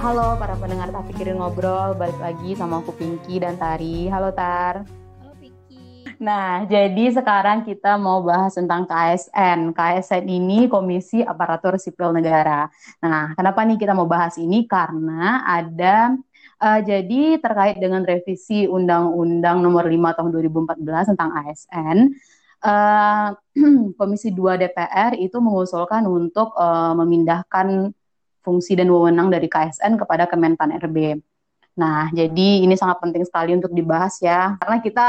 Halo para pendengar Tak Pikirin Ngobrol, balik lagi sama aku Pinky dan Tari. Halo Tar. Halo Pinky. Nah, jadi sekarang kita mau bahas tentang KSN. KSN ini Komisi Aparatur Sipil Negara. Nah, kenapa nih kita mau bahas ini? Karena ada uh, jadi terkait dengan revisi Undang-Undang Nomor 5 Tahun 2014 tentang ASN. Uh, Komisi 2 DPR itu mengusulkan untuk uh, memindahkan fungsi dan wewenang dari KSN kepada Kemenpan RB. Nah, jadi ini sangat penting sekali untuk dibahas ya, karena kita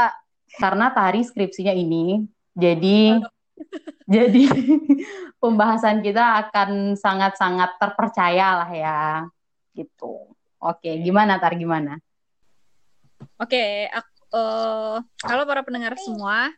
karena tari skripsinya ini, jadi jadi pembahasan kita akan sangat-sangat terpercaya lah ya, gitu. Oke, gimana tar gimana? Oke, aku, uh, halo para pendengar semua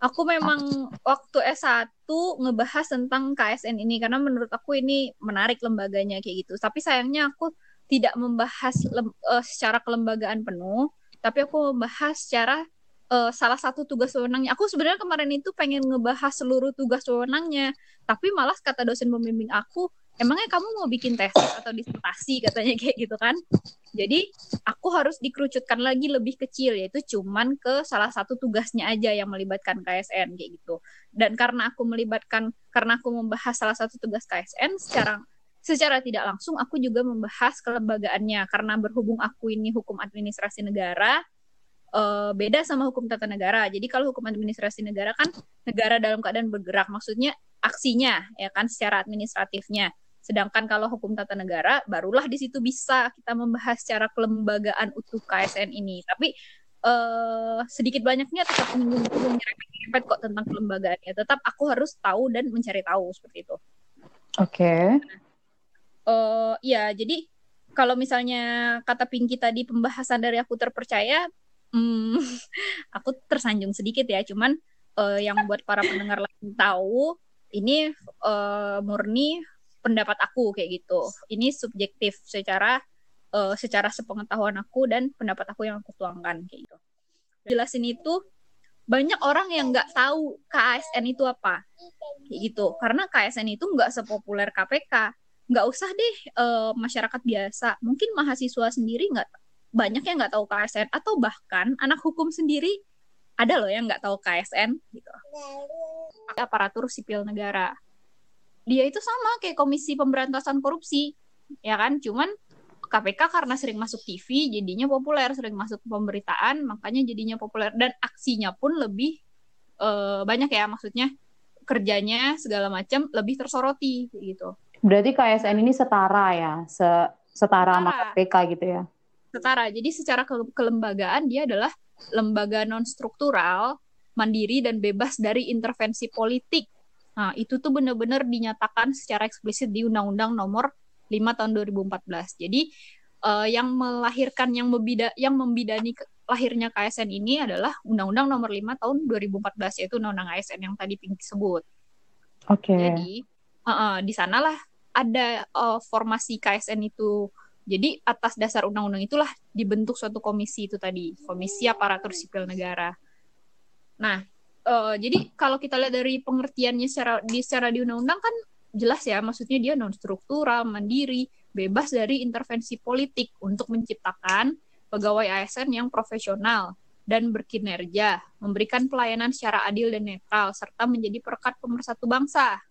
aku memang waktu S1 ngebahas tentang KSN ini karena menurut aku ini menarik lembaganya kayak gitu. Tapi sayangnya aku tidak membahas lem, uh, secara kelembagaan penuh, tapi aku membahas secara uh, salah satu tugas wewenangnya. Aku sebenarnya kemarin itu pengen ngebahas seluruh tugas wewenangnya, tapi malas kata dosen pembimbing aku, emangnya kamu mau bikin tesis atau disertasi katanya kayak gitu kan jadi aku harus dikerucutkan lagi lebih kecil yaitu cuman ke salah satu tugasnya aja yang melibatkan KSN kayak gitu dan karena aku melibatkan karena aku membahas salah satu tugas KSN secara secara tidak langsung aku juga membahas kelembagaannya karena berhubung aku ini hukum administrasi negara uh, beda sama hukum tata negara. Jadi kalau hukum administrasi negara kan negara dalam keadaan bergerak, maksudnya aksinya ya kan secara administratifnya. Sedangkan kalau hukum tata negara, barulah di situ bisa kita membahas secara kelembagaan utuh KSN ini. Tapi uh, sedikit banyaknya tetap menyinggung nyerempet kok tentang kelembagaannya. Tetap aku harus tahu dan mencari tahu seperti itu. Oke. Okay. Uh, ya, jadi kalau misalnya kata Pinky tadi pembahasan dari aku terpercaya, hmm, aku tersanjung sedikit ya. Cuman uh, yang buat para pendengar lain tahu, ini uh, murni pendapat aku kayak gitu. Ini subjektif secara uh, secara sepengetahuan aku dan pendapat aku yang aku tuangkan kayak gitu. Jelasin itu banyak orang yang nggak tahu KSN itu apa kayak gitu. Karena KSN itu nggak sepopuler KPK nggak usah deh uh, masyarakat biasa. Mungkin mahasiswa sendiri nggak banyak yang nggak tahu KSN atau bahkan anak hukum sendiri ada loh yang nggak tahu KSN gitu. Aparatur sipil negara dia itu sama kayak Komisi Pemberantasan Korupsi, ya kan? Cuman KPK karena sering masuk TV jadinya populer, sering masuk pemberitaan makanya jadinya populer dan aksinya pun lebih uh, banyak ya maksudnya kerjanya segala macam lebih tersoroti gitu. Berarti KSN ini setara ya, se setara, sama KPK gitu ya. Setara. Jadi secara ke kelembagaan dia adalah lembaga non struktural, mandiri dan bebas dari intervensi politik Nah, itu tuh benar-benar dinyatakan secara eksplisit di Undang-Undang Nomor 5 tahun 2014. Jadi uh, yang melahirkan yang membida yang membidani lahirnya KSN ini adalah Undang-Undang Nomor 5 tahun 2014 yaitu Undang-Undang ASN yang tadi Pinky sebut. Oke. Okay. Jadi uh, uh, di sanalah ada uh, formasi KSN itu. Jadi atas dasar undang-undang itulah dibentuk suatu komisi itu tadi, Komisi Aparatur Sipil Negara. Nah, uh, jadi kalau kita lihat dari pengertiannya secara di secara di undang-undang kan jelas ya maksudnya dia non struktural mandiri bebas dari intervensi politik untuk menciptakan pegawai ASN yang profesional dan berkinerja memberikan pelayanan secara adil dan netral serta menjadi perekat pemersatu bangsa.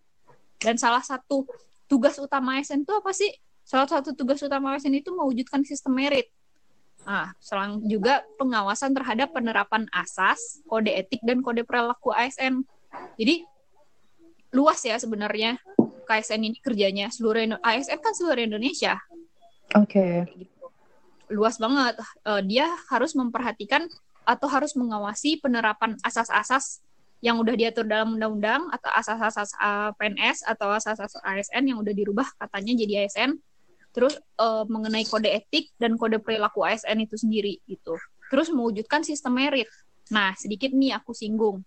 Dan salah satu tugas utama ASN itu apa sih? Salah satu tugas utama ASN itu mewujudkan sistem merit Nah, selang juga pengawasan terhadap penerapan asas, kode etik dan kode perilaku ASN. Jadi luas ya sebenarnya KSN ini kerjanya seluruh ASN kan seluruh Indonesia. Oke. Okay. Gitu. Luas banget. Uh, dia harus memperhatikan atau harus mengawasi penerapan asas-asas yang udah diatur dalam undang-undang atau asas-asas uh, PNS atau asas-asas ASN yang udah dirubah katanya jadi ASN terus uh, mengenai kode etik dan kode perilaku ASN itu sendiri gitu. Terus mewujudkan sistem merit. Nah, sedikit nih aku singgung.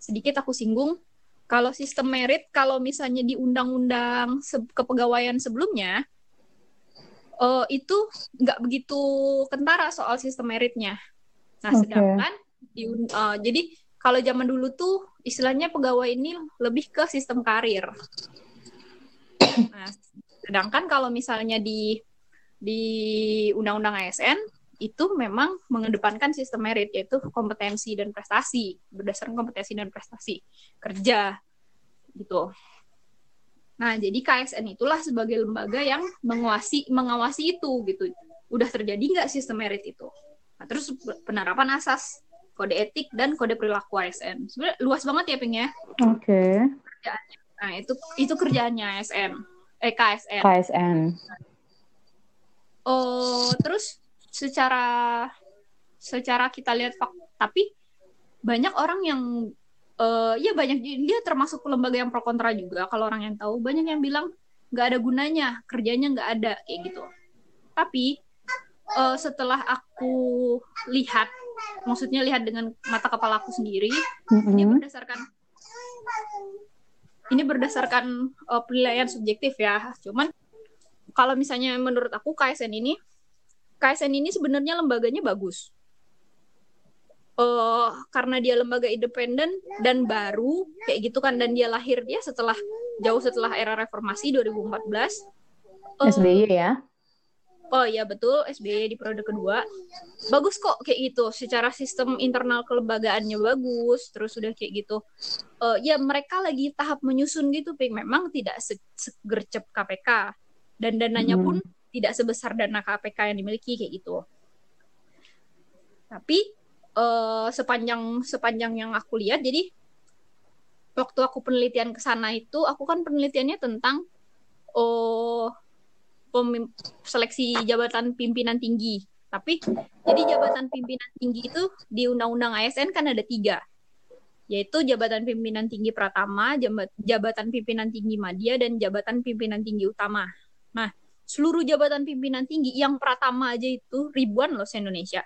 Sedikit aku singgung kalau sistem merit kalau misalnya di undang-undang se kepegawaian sebelumnya uh, itu nggak begitu kentara soal sistem meritnya. Nah, okay. sedangkan di uh, jadi kalau zaman dulu tuh istilahnya pegawai ini lebih ke sistem karir. Nah, Sedangkan kalau misalnya di di Undang-Undang ASN itu memang mengedepankan sistem merit yaitu kompetensi dan prestasi berdasarkan kompetensi dan prestasi kerja gitu. Nah, jadi KSN itulah sebagai lembaga yang mengawasi mengawasi itu gitu. Udah terjadi nggak sistem merit itu? Nah, terus penerapan asas kode etik dan kode perilaku ASN. Sebenarnya luas banget ya, Ping ya. Oke. Okay. Nah, itu itu kerjaannya ASN. Eh KSN. KSN. Oh, terus secara secara kita lihat tapi banyak orang yang uh, ya banyak dia termasuk lembaga yang pro kontra juga kalau orang yang tahu banyak yang bilang nggak ada gunanya kerjanya nggak ada kayak gitu tapi uh, setelah aku lihat maksudnya lihat dengan mata kepala aku sendiri mm-hmm. ini berdasarkan ini berdasarkan uh, penilaian subjektif ya. Cuman kalau misalnya menurut aku KSN ini KSN ini sebenarnya lembaganya bagus. Uh, karena dia lembaga independen dan baru kayak gitu kan. Dan dia lahir dia setelah jauh setelah era reformasi 2014 uh, SBY ya Oh iya betul. SBY di periode kedua. Bagus kok kayak gitu. Secara sistem internal kelembagaannya bagus terus sudah kayak gitu. Uh, ya mereka lagi tahap menyusun gitu ping. Memang tidak se segercep KPK dan dananya hmm. pun tidak sebesar dana KPK yang dimiliki kayak gitu. Tapi uh, sepanjang sepanjang yang aku lihat jadi waktu aku penelitian ke sana itu aku kan penelitiannya tentang oh seleksi jabatan pimpinan tinggi tapi jadi jabatan pimpinan tinggi itu di undang-undang ASN kan ada tiga yaitu jabatan pimpinan tinggi pratama, jabatan pimpinan tinggi media, dan jabatan pimpinan tinggi utama. Nah, seluruh jabatan pimpinan tinggi yang pratama aja itu ribuan loh se Indonesia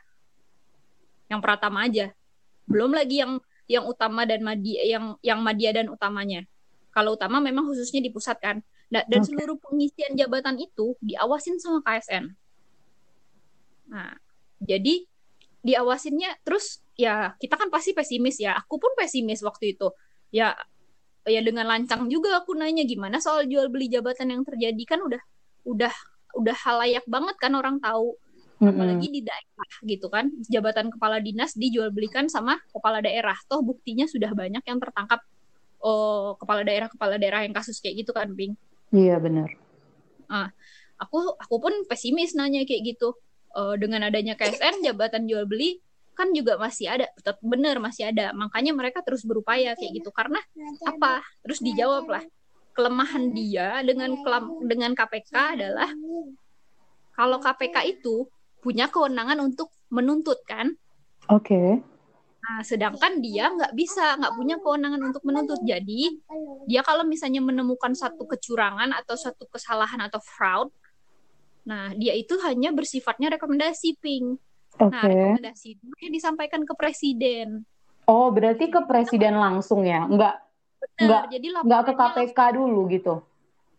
yang Pratama aja. Belum lagi yang yang utama dan madi yang yang media dan utamanya. Kalau utama memang khususnya di pusat kan. Nah, dan okay. seluruh pengisian jabatan itu diawasin sama KSN. Nah, jadi diawasinnya terus ya kita kan pasti pesimis ya. Aku pun pesimis waktu itu. Ya ya dengan lancang juga aku nanya gimana soal jual beli jabatan yang terjadi kan udah udah udah halayak banget kan orang tahu apalagi di daerah gitu kan jabatan kepala dinas dijual belikan sama kepala daerah toh buktinya sudah banyak yang tertangkap oh kepala daerah kepala daerah yang kasus kayak gitu kan Bing iya benar ah aku aku pun pesimis nanya kayak gitu uh, dengan adanya KSN jabatan jual beli kan juga masih ada tetap bener masih ada makanya mereka terus berupaya kayak gitu karena apa terus dijawab lah kelemahan dia dengan kelam, dengan KPK adalah kalau KPK itu punya kewenangan untuk menuntut kan? Oke. Okay. Nah, sedangkan dia nggak bisa, nggak punya kewenangan untuk menuntut. Jadi dia kalau misalnya menemukan satu kecurangan atau satu kesalahan atau fraud, nah dia itu hanya bersifatnya rekomendasi ping. Okay. Nah rekomendasi itu dia disampaikan ke presiden. Oh berarti ke presiden langsung ya? Nggak Benar, nggak jadi nggak ke KPK dulu gitu?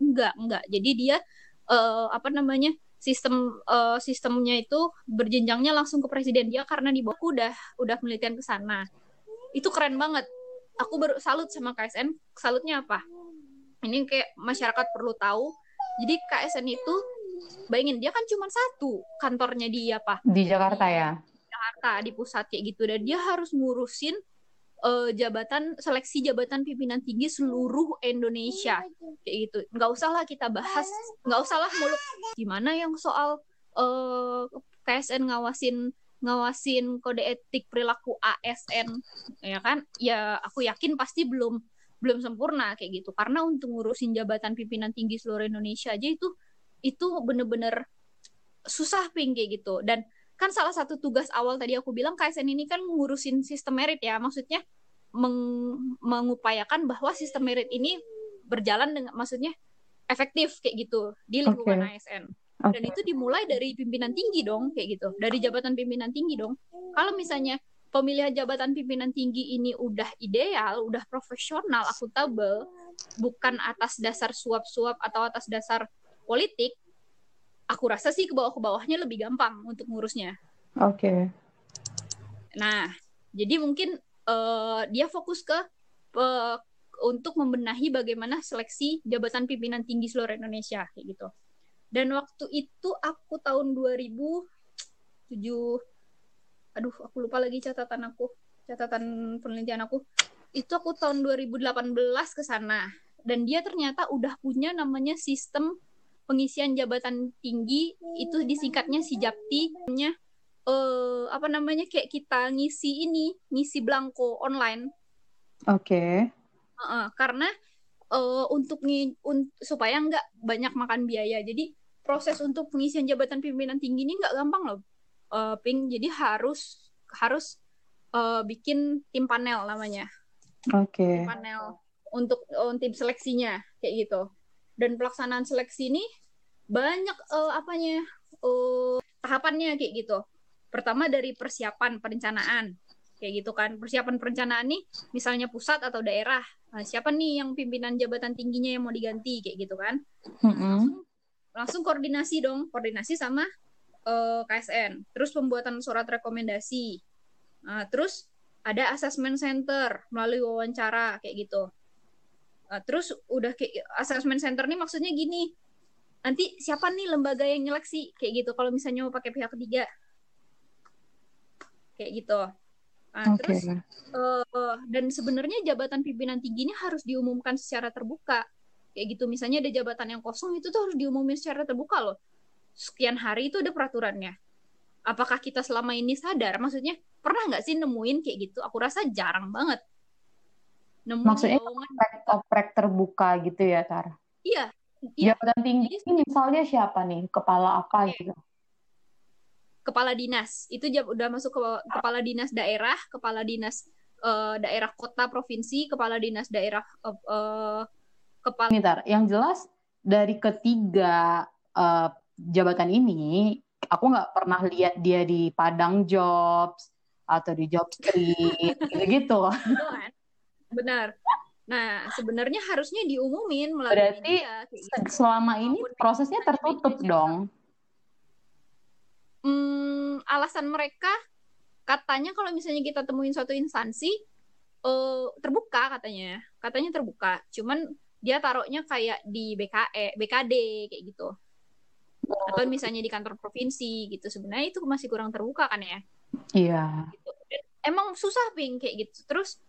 Enggak, enggak. Jadi dia uh, apa namanya? Sistem uh, sistemnya itu berjenjangnya langsung ke presiden dia karena di bawah udah udah penelitian ke sana. Itu keren banget. Aku baru salut sama KSN salutnya apa? Ini kayak masyarakat perlu tahu. Jadi KSN itu bayangin dia kan cuma satu kantornya di apa di Jakarta ya? Jakarta di pusat kayak gitu. Dan dia harus ngurusin uh, jabatan seleksi jabatan pimpinan tinggi seluruh Indonesia. Kayak gitu. Nggak usah lah kita bahas. Nggak usah lah mulut gimana yang soal uh, eh, KSN ngawasin ngawasin kode etik perilaku ASN ya kan? Ya aku yakin pasti belum belum sempurna kayak gitu. Karena untuk ngurusin jabatan pimpinan tinggi seluruh Indonesia aja itu itu bener-bener susah ping kayak gitu. Dan kan salah satu tugas awal tadi aku bilang KSN ini kan ngurusin sistem merit ya maksudnya meng mengupayakan bahwa sistem merit ini berjalan dengan maksudnya efektif kayak gitu di lingkungan okay. ASN okay. dan itu dimulai dari pimpinan tinggi dong kayak gitu dari jabatan pimpinan tinggi dong kalau misalnya pemilihan jabatan pimpinan tinggi ini udah ideal udah profesional akuntabel bukan atas dasar suap-suap atau atas dasar politik aku rasa sih ke bawah ke bawahnya lebih gampang untuk ngurusnya. Oke. Okay. Nah, jadi mungkin uh, dia fokus ke uh, untuk membenahi bagaimana seleksi jabatan pimpinan tinggi seluruh Indonesia kayak gitu. Dan waktu itu aku tahun 2007 aduh aku lupa lagi catatan aku, catatan penelitian aku. Itu aku tahun 2018 ke sana dan dia ternyata udah punya namanya sistem pengisian jabatan tinggi itu disingkatnya si Japti. Namanya uh, apa namanya kayak kita ngisi ini ngisi blanko online. Oke. Okay. uh, karena uh, untuk ng un supaya nggak banyak makan biaya. Jadi proses untuk pengisian jabatan pimpinan tinggi ini nggak gampang loh uh, ping. Jadi harus harus uh, bikin tim panel namanya. Oke. Okay. panel untuk uh, tim seleksinya kayak gitu dan pelaksanaan seleksi ini banyak uh, apanya uh, tahapannya kayak gitu. Pertama dari persiapan perencanaan kayak gitu kan. Persiapan perencanaan nih misalnya pusat atau daerah. Nah, siapa nih yang pimpinan jabatan tingginya yang mau diganti kayak gitu kan. langsung, langsung koordinasi dong, koordinasi sama uh, KSN. Terus pembuatan surat rekomendasi. Nah, terus ada assessment center melalui wawancara kayak gitu. Uh, terus udah kayak assessment center nih maksudnya gini, nanti siapa nih lembaga yang nyeleksi kayak gitu kalau misalnya mau pakai pihak ketiga kayak gitu. Nah, okay. terus uh, dan sebenarnya jabatan pimpinan tinggi ini harus diumumkan secara terbuka kayak gitu. Misalnya ada jabatan yang kosong itu tuh harus diumumin secara terbuka loh. Sekian hari itu ada peraturannya. Apakah kita selama ini sadar? Maksudnya pernah nggak sih nemuin kayak gitu? Aku rasa jarang banget nemu maksudnya oprek, oprek terbuka gitu ya Tar? Iya iya. Jabatan tinggi ini misalnya siapa nih? Kepala apa gitu? Kepala dinas. Itu jab, udah masuk ke kepala dinas daerah kepala dinas uh, daerah kota provinsi kepala dinas daerah uh, uh, kepala Tar, yang jelas dari ketiga uh, jabatan ini aku nggak pernah lihat dia di Padang Jobs atau di Job Street gitu gitu Benar. Nah, sebenarnya harusnya diumumin melalui Berarti media. Gitu. selama ini prosesnya tertutup dong. Hmm, alasan mereka katanya kalau misalnya kita temuin suatu instansi uh, terbuka katanya. Katanya terbuka. Cuman dia taruhnya kayak di BKE, BKD kayak gitu. Atau misalnya di kantor provinsi gitu. Sebenarnya itu masih kurang terbuka kan ya? Iya. Gitu. emang susah ping kayak gitu. Terus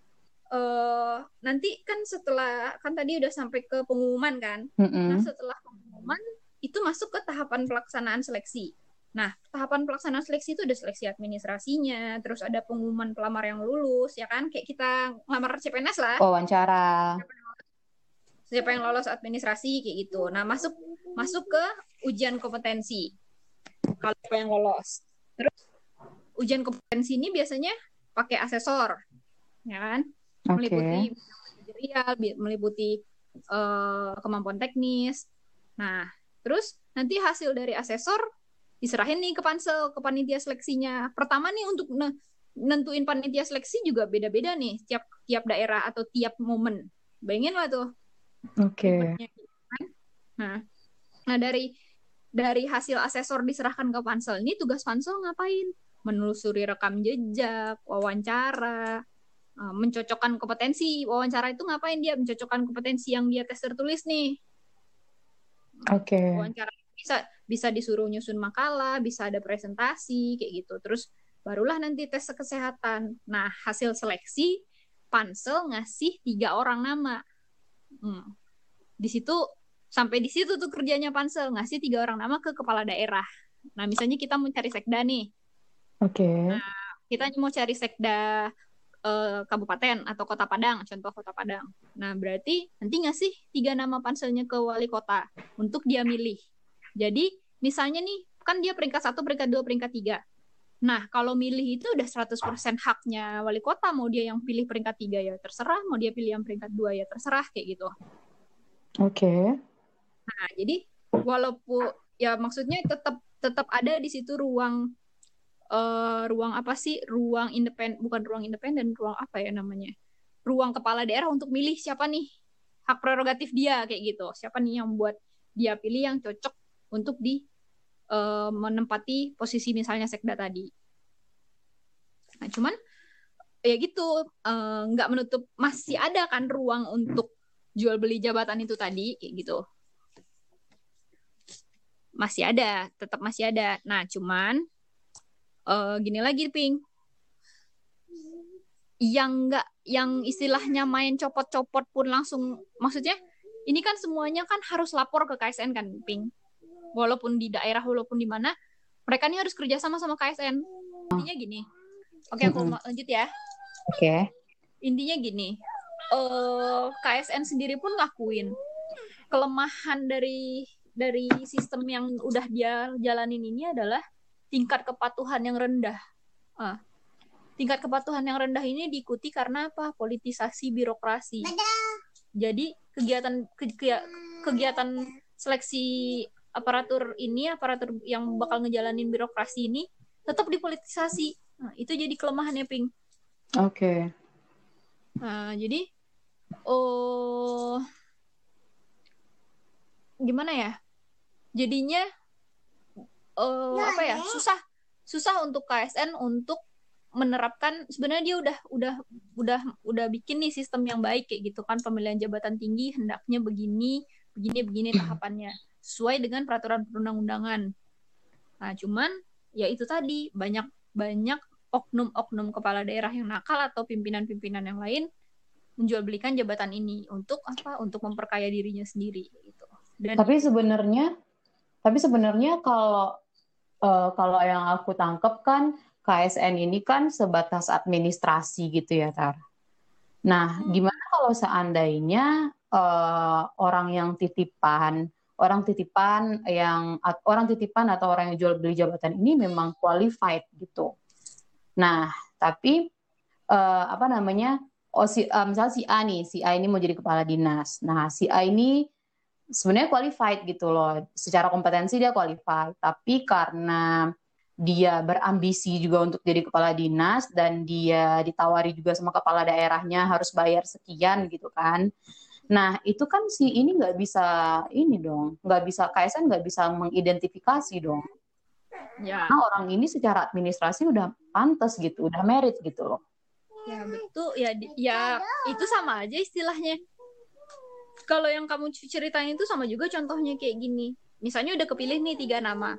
uh, nanti kan setelah kan tadi udah sampai ke pengumuman kan. Mm-hmm. Nah, setelah pengumuman itu masuk ke tahapan pelaksanaan seleksi. Nah, tahapan pelaksanaan seleksi itu ada seleksi administrasinya, terus ada pengumuman pelamar yang lulus, ya kan? Kayak kita ngelamar CPNS lah. Wawancara. Siapa yang lolos administrasi kayak gitu. Nah, masuk masuk ke ujian kompetensi. Kalau siapa yang lolos. Terus ujian kompetensi ini biasanya pakai asesor, ya kan? Okay. meliputi manajerial, meliputi uh, kemampuan teknis. Nah, terus nanti hasil dari asesor diserahin nih ke pansel, ke panitia seleksinya. Pertama nih untuk nentuin panitia seleksi juga beda-beda nih tiap tiap daerah atau tiap momen. Bayangin lah tuh. Oke. Okay. Nah, nah dari dari hasil asesor diserahkan ke pansel ini tugas pansel ngapain? Menelusuri rekam jejak, wawancara, uh, mencocokkan kompetensi. Wawancara itu ngapain dia? Mencocokkan kompetensi yang dia tes tertulis nih. Oke. Okay. wawancara bisa bisa disuruh nyusun makalah bisa ada presentasi kayak gitu. Terus barulah nanti tes kesehatan. Nah hasil seleksi pansel ngasih tiga orang nama. Hmm. di situ sampai di situ tuh kerjanya pansel ngasih tiga orang nama ke kepala daerah. Nah misalnya kita mau cari sekda nih. Oke. Okay. nah kita mau cari sekda uh, kabupaten atau kota Padang, contoh kota Padang. Nah, berarti nanti ngasih tiga nama panselnya ke wali kota untuk dia milih. Jadi, misalnya nih, kan dia peringkat satu, peringkat dua, peringkat tiga. Nah, kalau milih itu udah 100% haknya wali kota, mau dia yang pilih peringkat tiga ya terserah, mau dia pilih yang peringkat dua ya terserah, kayak gitu. Oke. Okay. Nah, jadi walaupun ya maksudnya tetap tetap ada di situ ruang uh, ruang apa sih? Ruang independen bukan ruang independen ruang apa ya namanya? Ruang kepala daerah untuk milih siapa nih? Hak prerogatif dia kayak gitu. Siapa nih yang buat dia pilih yang cocok untuk di uh, menempati posisi misalnya sekda tadi. Nah cuman ya gitu. Nggak menutup masih ada kan ruang untuk jual beli jabatan itu tadi kayak gitu. Masih ada tetap masih ada. Nah cuman eh, gini lagi ping. Yang nggak yang istilahnya main copot-copot pun langsung maksudnya ini kan semuanya kan harus lapor ke KSN kan ping? Walaupun di daerah walaupun di mana mereka ini harus kerja sama sama KSN intinya gini. Oke aku Mm-mm. ma- lanjut ya. Oke. intinya gini eh KSN sendiri pun ngakuin. Kelemahan dari dari sistem yang udah dia jalanin ini adalah tingkat kepatuhan yang rendah. Ah, tingkat kepatuhan yang rendah ini diikuti karena apa? Politisasi birokrasi. Jadi kegiatan ke- ke- kegiatan seleksi aparatur ini aparatur yang bakal ngejalanin birokrasi ini tetap dipolitisasi. Nah, itu jadi kelemahannya ping. Oke. Nah, jadi oh gimana ya? Jadinya eh apa ya? Susah susah untuk KSN untuk menerapkan sebenarnya dia udah udah udah udah bikin nih sistem yang baik kayak gitu kan pemilihan jabatan tinggi hendaknya begini begini begini tahapannya sesuai dengan peraturan perundang-undangan. Nah, cuman ya itu tadi banyak banyak oknum-oknum kepala daerah yang nakal atau pimpinan-pimpinan yang lain menjualbelikan jabatan ini untuk apa? Untuk memperkaya dirinya sendiri gitu. Dan Tapi sebenarnya, tapi sebenarnya kalau eh, kalau yang aku tangkap kan KSN ini kan sebatas administrasi gitu ya, Tar. Nah, Hmm. gimana kalau seandainya eh, orang yang titipan, orang titipan yang orang titipan atau orang yang jual beli jabatan ini memang qualified gitu. Nah, tapi eh, apa namanya? Oh, si, eh, misalnya si A nih, si A ini mau jadi kepala dinas. Nah, si A ini sebenarnya qualified gitu loh. Secara kompetensi dia qualified, tapi karena dia berambisi juga untuk jadi kepala dinas dan dia ditawari juga sama kepala daerahnya harus bayar sekian gitu kan. Nah, itu kan si ini nggak bisa ini dong, nggak bisa KSN nggak bisa mengidentifikasi dong. ya, Nah, orang ini secara administrasi udah pantas gitu, udah merit gitu loh. ya betul ya ya itu sama aja istilahnya. Kalau yang kamu ceritain itu sama juga contohnya kayak gini. Misalnya udah kepilih nih tiga nama,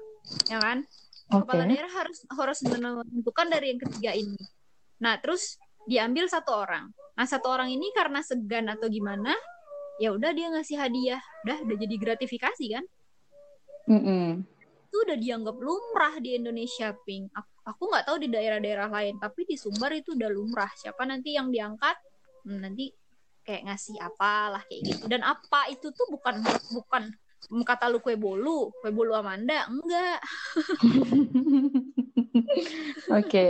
ya kan? Oke. Kepala daerah harus harus menentukan dari yang ketiga ini. Nah, terus diambil satu orang. Nah, satu orang ini karena segan atau gimana, ya udah dia ngasih hadiah. Udah udah jadi gratifikasi kan? Mm-mm. itu udah dianggap lumrah di Indonesia ping aku aku nggak tahu di daerah-daerah lain tapi di Sumbar itu udah lumrah siapa nanti yang diangkat hmm, nanti kayak ngasih apalah kayak gitu dan apa itu tuh bukan bukan kata lu kue bolu kue bolu Amanda enggak Oke.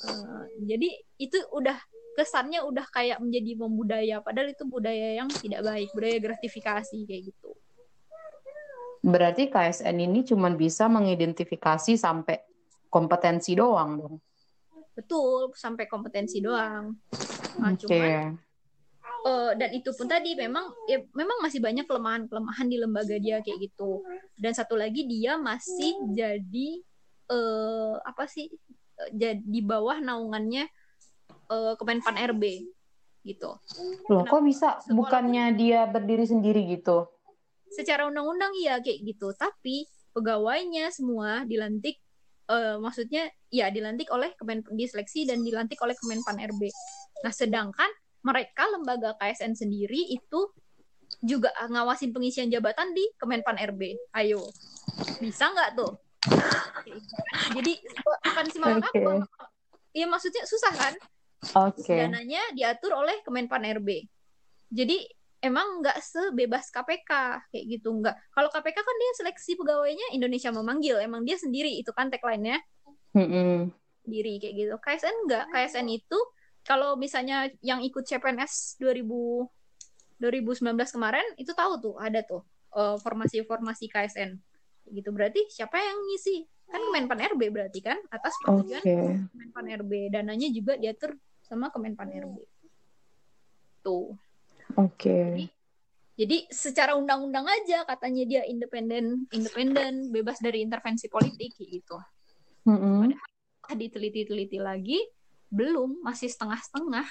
Eh, jadi itu udah kesannya udah kayak menjadi membudaya padahal itu budaya yang tidak baik budaya gratifikasi kayak gitu Berarti KSN ini cuma bisa mengidentifikasi sampai kompetensi doang dong. betul sampai kompetensi doang nah, Oke. cuman Eh, dan itu pun tadi memang ya memang masih banyak kelemahan-kelemahan di lembaga dia kayak gitu. Dan satu lagi dia masih jadi eh apa sih? eh, jadi di bawah naungannya eh Kemenpan RB gitu. Loh, kok bisa Sekolah- bukannya dia berdiri sendiri gitu? Secara undang-undang iya kayak gitu, tapi pegawainya semua dilantik eh maksudnya ya dilantik oleh Kemen diseleksi dan dilantik oleh Kemenpan RB. Nah, sedangkan mereka lembaga KSN sendiri itu juga ngawasin pengisian jabatan di Kemenpan RB. Ayo, bisa nggak tuh? Jadi akan simak Oke. apa? Iya maksudnya susah kan? Oke. Dananya diatur oleh Kemenpan RB. Jadi emang nggak sebebas KPK kayak gitu nggak. Kalau KPK kan dia seleksi pegawainya Indonesia memanggil, emang dia sendiri itu kan tagline-nya Mm-mm. diri kayak gitu. KSN enggak. KSN itu kalau misalnya yang ikut CPNS 2000 2019 kemarin itu tahu tuh ada tuh eh, formasi-formasi KSN gitu berarti siapa yang ngisi? Kan Kemenpan RB berarti kan atas persetujuan Kemenpan RB dananya juga diatur sama Kemenpan RB tuh. Oke. jadi secara undang-undang aja katanya dia independen independen bebas dari intervensi politik gitu. Mm-mm. diteliti-teliti lagi belum masih setengah-setengah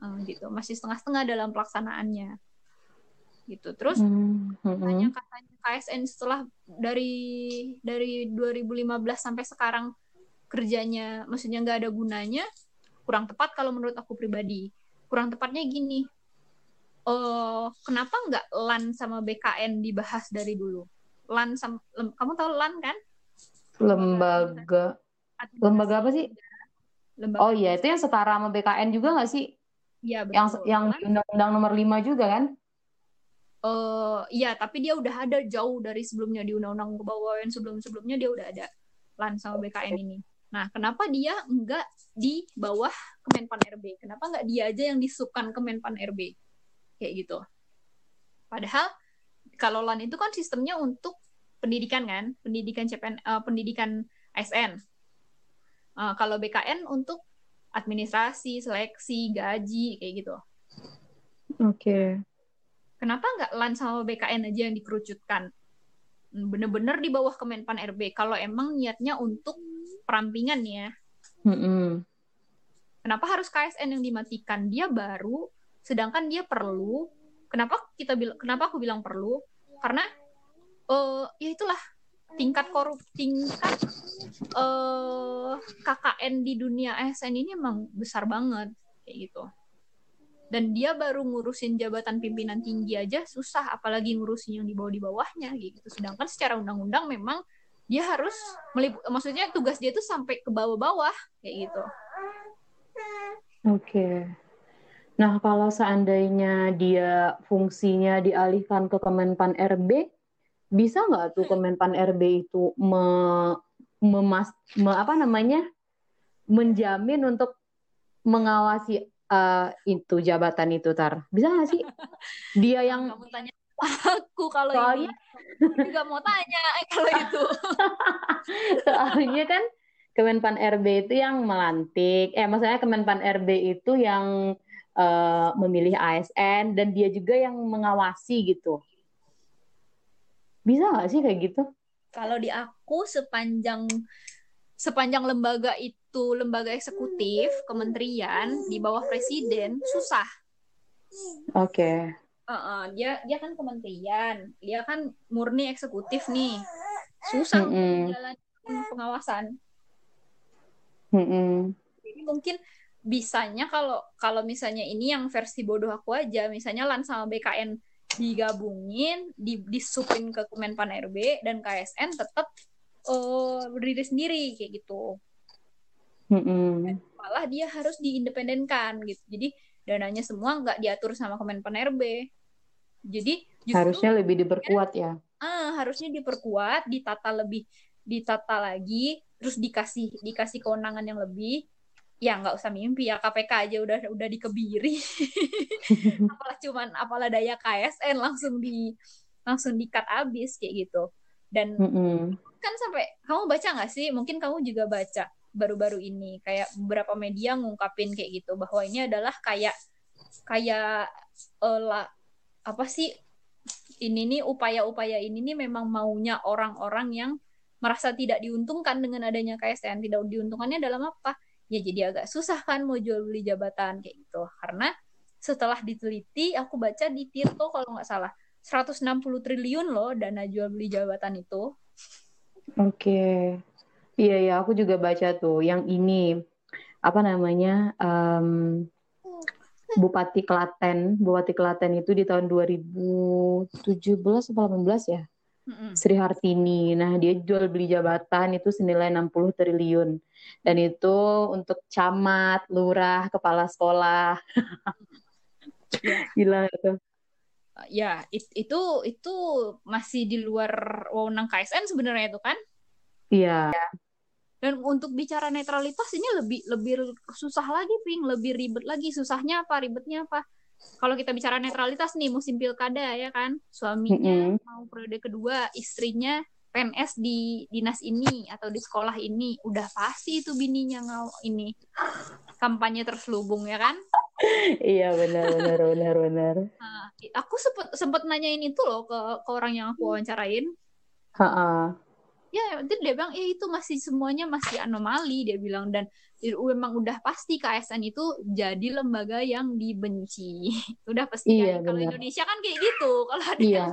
uh, gitu. Masih setengah-setengah dalam pelaksanaannya. Gitu. Terus hmm. katanya katanya KSN setelah dari dari 2015 sampai sekarang kerjanya maksudnya nggak ada gunanya kurang tepat kalau menurut aku pribadi. Kurang tepatnya gini uh, kenapa nggak LAN sama BKN dibahas dari dulu? LAN sama kamu tahu LAN kan? Lembaga. Lembaga apa sih lembaga oh iya itu yang setara sama BKN juga nggak sih? Iya betul. Yang yang Undang-Undang Nomor 5 juga kan? uh, iya tapi dia udah ada jauh dari sebelumnya di undang-undang kepegawaian sebelum-sebelumnya dia udah ada LAN sama BKN ini. Nah kenapa dia enggak di bawah Kemenpan RB kenapa enggak dia aja yang disubkan Kemenpan RB kayak gitu. Padahal kalau LAN itu kan sistemnya untuk pendidikan kan? Pendidikan CPN uh, eh, pendidikan ASN uh, kalau BKN untuk administrasi seleksi gaji kayak gitu. Oke. Okay kenapa nggak LAN sama BKN aja yang dikerucutkan? Bener-bener di bawah Kemenpan RB kalau emang niatnya untuk perampingan ya. Mm-hmm. kenapa harus KSN yang dimatikan? Dia baru sedangkan dia perlu. Kenapa kita bilang kenapa aku bilang perlu? Karena uh, ya itulah tingkat korup tingkat uh, KKN di dunia ASN ini emang besar banget kayak gitu. Dan dia baru ngurusin jabatan pimpinan tinggi aja susah apalagi ngurusin yang di bawah di bawahnya gitu. Sedangkan secara undang-undang memang dia harus melip maksudnya tugas dia tuh sampai ke bawah-bawah kayak gitu. Oke. Okay. nah kalau seandainya dia fungsinya dialihkan ke Kemenpan RB bisa nggak tuh Kemenpan RB itu me, memas me, apa namanya menjamin untuk mengawasi uh, itu jabatan itu tar. Bisa nggak sih? Dia yang kamu tanya aku kalau soalnya ini juga mau tanya kalau itu. Soalnya kan Kemenpan RB itu yang melantik. Eh maksudnya Kemenpan RB itu yang uh, memilih ASN dan dia juga yang mengawasi gitu. Bisa nggak sih kayak gitu kalau di aku sepanjang sepanjang lembaga itu lembaga eksekutif kementerian di bawah presiden susah. Oke. Okay. Uh -uh, dia dia kan kementerian, dia kan murni eksekutif nih, susah mm -hmm. jalan pengawasan. Mm -hmm. Jadi mungkin bisanya kalau kalau misalnya ini yang versi bodoh aku aja, misalnya LAN sama BKN digabungin, di disupin ke Kemenpan RB dan KSN tetap uh, berdiri sendiri kayak gitu. Mm-hmm. Malah dia harus diindependenkan gitu. Jadi dananya semua nggak diatur sama Kemenpan RB. Jadi justru, harusnya lebih diperkuat ya. Ah, harusnya diperkuat, ditata lebih ditata lagi, terus dikasih dikasih kewenangan yang lebih. Ya nggak usah mimpi ya KPK aja udah udah dikebiri. apalah cuman apalah daya KSN langsung di langsung dikat abis kayak gitu. Dan mm-hmm. kan sampai kamu baca nggak sih? Mungkin kamu juga baca baru-baru ini kayak beberapa media ngungkapin kayak gitu bahwa ini adalah kayak kayak uh, la, apa sih ini nih upaya-upaya ini nih memang maunya orang-orang yang merasa tidak diuntungkan dengan adanya KSN tidak diuntungkannya dalam apa ya jadi agak susah kan mau jual beli jabatan kayak gitu karena setelah diteliti aku baca di Tirto kalau nggak salah 160 triliun loh dana jual beli jabatan itu. Oke. Okay. Iya ya, aku juga baca tuh yang ini apa namanya um, Bupati Klaten, Bupati Klaten itu di tahun 2017 atau 18 ya. Mm-hmm. Sri Hartini. Nah, dia jual beli jabatan itu senilai 60 triliun. Dan itu untuk camat, lurah, kepala sekolah. Gila itu ya it, itu itu masih di luar wewenang KSN sebenarnya itu kan iya dan untuk bicara netralitas ini lebih lebih susah lagi ping lebih ribet lagi susahnya apa ribetnya apa kalau kita bicara netralitas nih musim pilkada ya kan? Suaminya mm -hmm. mau periode kedua istrinya PNS di dinas ini atau di sekolah ini. Udah pasti itu bininya ngau ini kampanye terselubung ya kan? Iya benar benar benar benar. Nah, aku sempet sempet nanyain itu loh ke, ke orang yang aku wawancarain. Ha-ha. Ya itu dia bilang eh itu masih semuanya masih anomali dia bilang dan memang udah pasti KSN itu jadi lembaga yang dibenci. udah pasti iya, kan. Kalau Indonesia kan kayak gitu. Kalau ada iya. yang,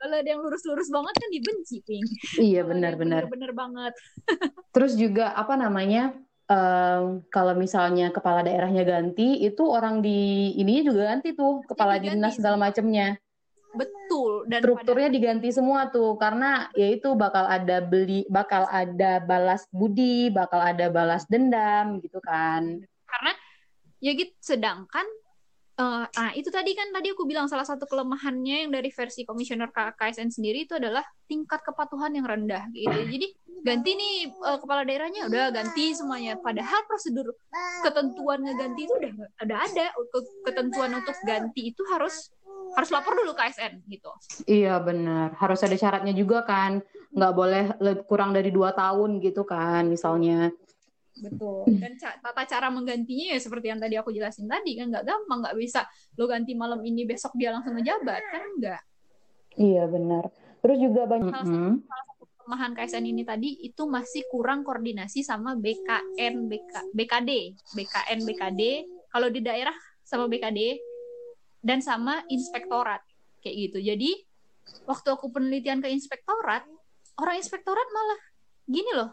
kalau ada yang lurus-lurus banget kan dibenci, Ping. Iya, benar-benar. Benar-benar banget. Terus juga apa namanya? Um, kalau misalnya kepala daerahnya ganti, itu orang di ininya juga ganti tuh, kepala dinas segala macamnya. Betul. Dan strukturnya pada... diganti semua tuh karena yaitu bakal ada beli, bakal ada balas budi, bakal ada balas dendam gitu kan. Karena ya gitu. Sedangkan uh, nah itu tadi kan tadi aku bilang salah satu kelemahannya yang dari versi komisioner KSN sendiri itu adalah tingkat kepatuhan yang rendah gitu. Jadi ganti nih uh, kepala daerahnya udah ganti semuanya. Padahal prosedur ketentuan ngeganti itu udah udah ada. Ketentuan untuk ganti itu harus harus lapor dulu ke ASN gitu. Iya benar, harus ada syaratnya juga kan, nggak boleh kurang dari dua tahun gitu kan, misalnya. Betul. Dan tata cara menggantinya ya seperti yang tadi aku jelasin tadi kan nggak gampang, nggak bisa lo ganti malam ini besok dia langsung ngejabat kan nggak. Iya benar. Terus juga banyak. Salah satu, salah satu kelemahan KSN ini tadi itu masih kurang koordinasi sama BKN, BK, BKD, BKN, BKD. Kalau di daerah sama BKD, dan sama inspektorat kayak gitu. Jadi waktu aku penelitian ke inspektorat, orang inspektorat malah gini loh,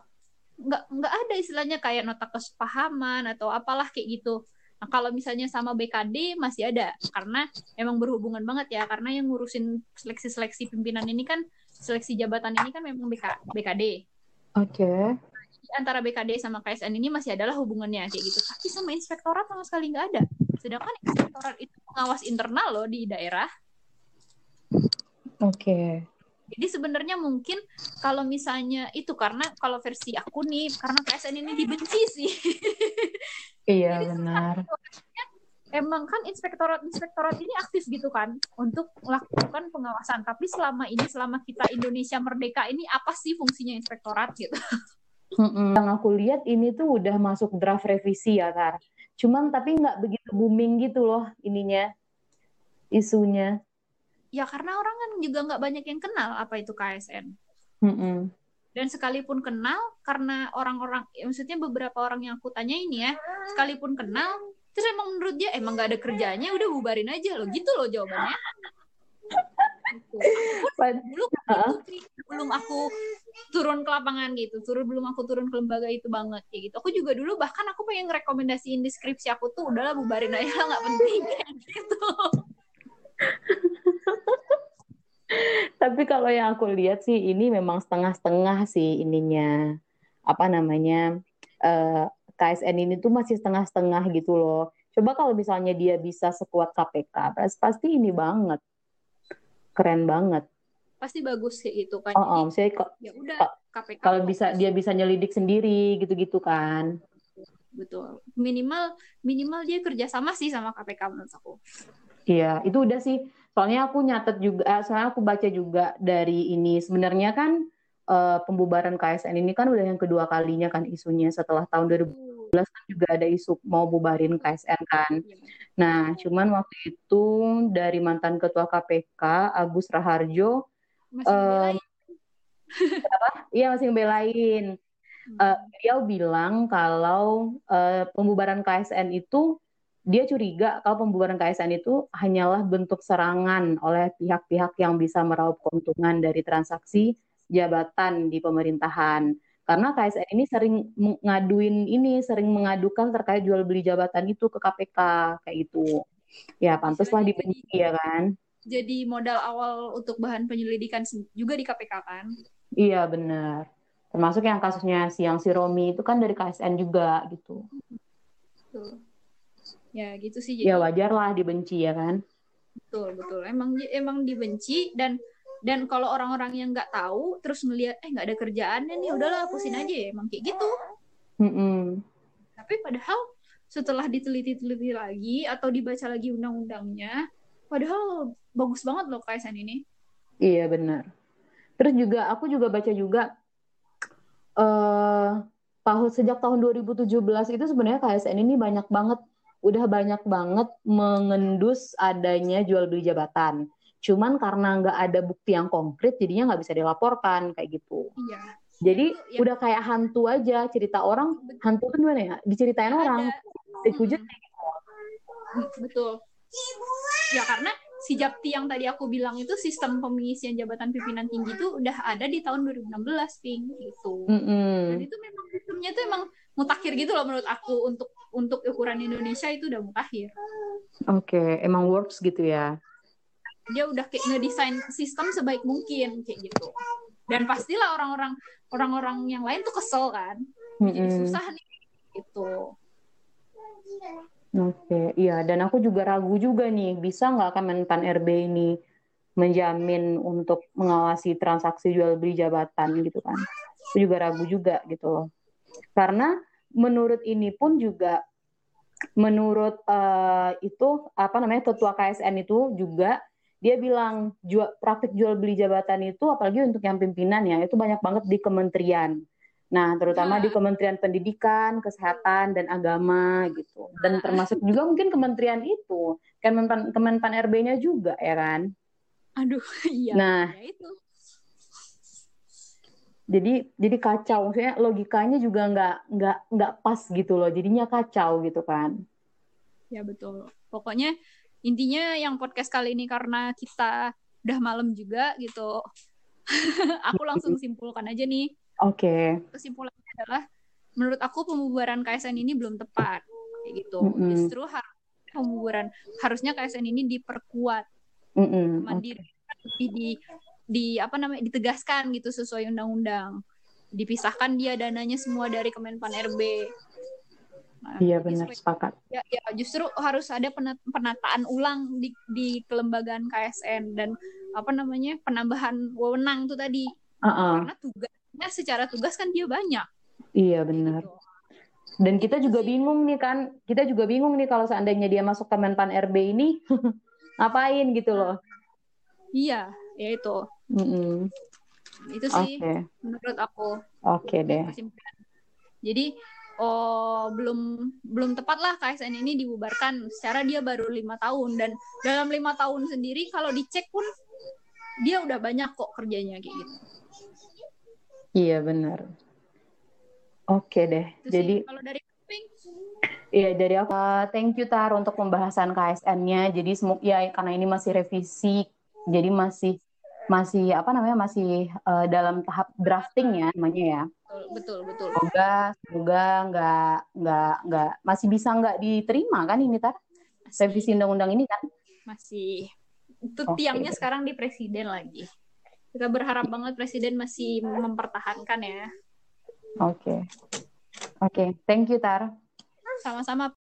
nggak nggak ada istilahnya kayak nota kesepahaman atau apalah kayak gitu. Nah, kalau misalnya sama BKD masih ada karena emang berhubungan banget ya karena yang ngurusin seleksi-seleksi pimpinan ini kan seleksi jabatan ini kan memang BK, BKD. Oke. Okay. antara BKD sama KSN ini masih adalah hubungannya kayak gitu. Tapi sama inspektorat sama sekali nggak ada. Sedangkan inspektorat itu pengawas internal loh di daerah. Oke. Okay. Jadi sebenarnya mungkin kalau misalnya itu karena kalau versi aku nih karena KSN ini dibenci sih. Iya benar. Emang kan inspektorat-inspektorat ini aktif gitu kan untuk melakukan pengawasan. Tapi selama ini selama kita Indonesia merdeka ini apa sih fungsinya inspektorat gitu? Yang aku lihat ini tuh udah masuk draft revisi ya Kar. Cuman tapi nggak begitu booming gitu loh ininya isunya. Ya karena orang kan juga nggak banyak yang kenal apa itu KSN. Mm -mm. Dan sekalipun kenal karena orang-orang, ya maksudnya beberapa orang yang aku tanya ini ya, sekalipun kenal, terus emang menurut dia emang nggak ada kerjanya, udah bubarin aja loh, gitu loh jawabannya. Gitu. dulu uh belum aku turun ke lapangan gitu turun belum aku turun ke lembaga itu banget kayak gitu. Aku juga dulu bahkan aku pengen rekomendasiin di skripsi aku tuh udahlah bubarin aja lah nggak penting kayak gitu. Tapi kalau yang aku lihat sih ini memang setengah-setengah sih ininya. Apa namanya uh, eh, KSN ini tuh masih setengah-setengah gitu loh. Coba kalau misalnya dia bisa sekuat KPK pasti ini banget keren banget. Pasti bagus sih itu kan. Oh, oh saya kok ya udah KPK kalau bisa dia bisa nyelidik sendiri gitu-gitu kan. Betul. Minimal minimal dia kerjasama sih sama KPK menurut aku. Iya itu udah sih. Soalnya aku nyatet juga eh, soalnya aku baca juga dari ini. Sebenarnya kan uh, pembubaran KSN ini kan udah yang kedua kalinya kan isunya setelah tahun 2012 kan juga ada isu mau bubarin KSN kan iya. Nah, cuman waktu itu dari mantan ketua KPK Agus Raharjo masih um, apa? Iya masih ngebelain. Hmm. Uh, dia bilang kalau uh, pembubaran KSN itu dia curiga kalau pembubaran KSN itu hanyalah bentuk serangan oleh pihak-pihak yang bisa meraup keuntungan dari transaksi jabatan di pemerintahan karena KSN ini sering ngaduin ini sering mengadukan terkait jual beli jabatan itu ke KPK kayak gitu. Ya pantaslah dibenci ya kan? jadi modal awal untuk bahan penyelidikan juga di KPK kan? Iya benar. Termasuk yang kasusnya siang si Romi itu kan dari KSN juga gitu. Betul. Ya gitu sih jadi... ya wajar lah dibenci ya kan? Betul betul. Emang emang dibenci dan dan kalau orang-orang yang nggak tahu terus melihat eh nggak ada kerjaannya nih udahlah hapusin aja. Ya emang kayak gitu. Mm -hmm. tapi padahal setelah diteliti-teliti lagi atau dibaca lagi undang-undangnya padahal bagus banget loh KSN ini. Iya benar. Terus juga aku juga baca juga uh, tahun sejak tahun 2017 itu sebenarnya KSN ini banyak banget udah banyak banget mengendus adanya jual beli jabatan Cuman karena nggak ada bukti yang konkret, jadinya nggak bisa dilaporkan kayak gitu. Iya, Jadi ya. udah kayak hantu aja cerita orang betul. hantu kan gimana ya diceritain ya, orang dihujat hmm. betul ya karena si Japti yang tadi aku bilang itu sistem pengisian jabatan pimpinan tinggi itu udah ada di tahun 2016 Ping gitu mm -hmm. dan itu memang sistemnya itu emang mutakhir gitu loh menurut aku untuk untuk ukuran Indonesia itu udah mutakhir oke okay. emang works gitu ya dia udah kayak ngedesain sistem sebaik mungkin kayak gitu dan pastilah orang-orang orang-orang yang lain tuh kesel kan mm-hmm. jadi susah nih gitu Oke, okay. iya. Dan aku juga ragu juga nih, bisa nggak Kemenpan RB ini menjamin untuk mengawasi transaksi jual beli jabatan gitu kan? Aku juga ragu juga gitu loh. Karena menurut ini pun juga, menurut uh, itu apa namanya ketua KSN itu juga dia bilang jual, praktik jual beli jabatan itu apalagi untuk yang pimpinan ya itu banyak banget di kementerian. Nah, terutama di Kementerian Pendidikan, Kesehatan dan Agama gitu. Dan termasuk juga mungkin kementerian itu, Kemenpan Kemenpan RB-nya juga ya kan? Aduh, iya. Nah, ya itu. Jadi jadi kacau, maksudnya logikanya juga nggak nggak nggak pas gitu loh, jadinya kacau gitu kan? Ya betul. Pokoknya intinya yang podcast kali ini karena kita udah malam juga gitu aku langsung simpulkan aja nih oke okay. kesimpulannya adalah menurut aku pembubaran KSN ini belum tepat kayak gitu mm -hmm. justru harus pembubaran harusnya KSN ini diperkuat mm -hmm. mandiri okay. di di apa namanya ditegaskan gitu sesuai undang-undang dipisahkan dia dananya semua dari Kemenpan RB iya benar sepakat. Ya, ya justru harus ada penataan ulang di, di kelembagaan KSN dan apa namanya penambahan wewenang tuh tadi. Uh -uh. Karena tugasnya secara tugas kan dia banyak. Iya benar. Gitu. Dan kita juga bingung nih kan, kita juga bingung nih kalau seandainya dia masuk Kemenpan RB ini ngapain gitu loh. Iya, ya itu. Mm -hmm. Itu sih okay. menurut aku. Oke okay, deh. Jadi oh belum belum tepat lah KSN ini dibubarkan. Secara dia baru lima tahun. Dan dalam lima tahun sendiri kalau dicek pun dia udah banyak kok kerjanya kayak gitu. Iya benar. Oke deh Itu jadi kalau dari Iya dari aku. Uh, thank you Tar untuk pembahasan KSN-nya. Jadi semoga ya karena ini masih revisi, jadi masih masih apa namanya masih uh, dalam tahap drafting ya namanya ya. Betul betul semoga semoga nggak nggak nggak masih bisa nggak diterima kan ini tar? Revisi undang-undang ini kan? Masih. Itu okay. tiangnya sekarang di presiden lagi. Kita berharap banget presiden masih mempertahankan ya. Oke. Okay. oke okay. thank you tar. Sama-sama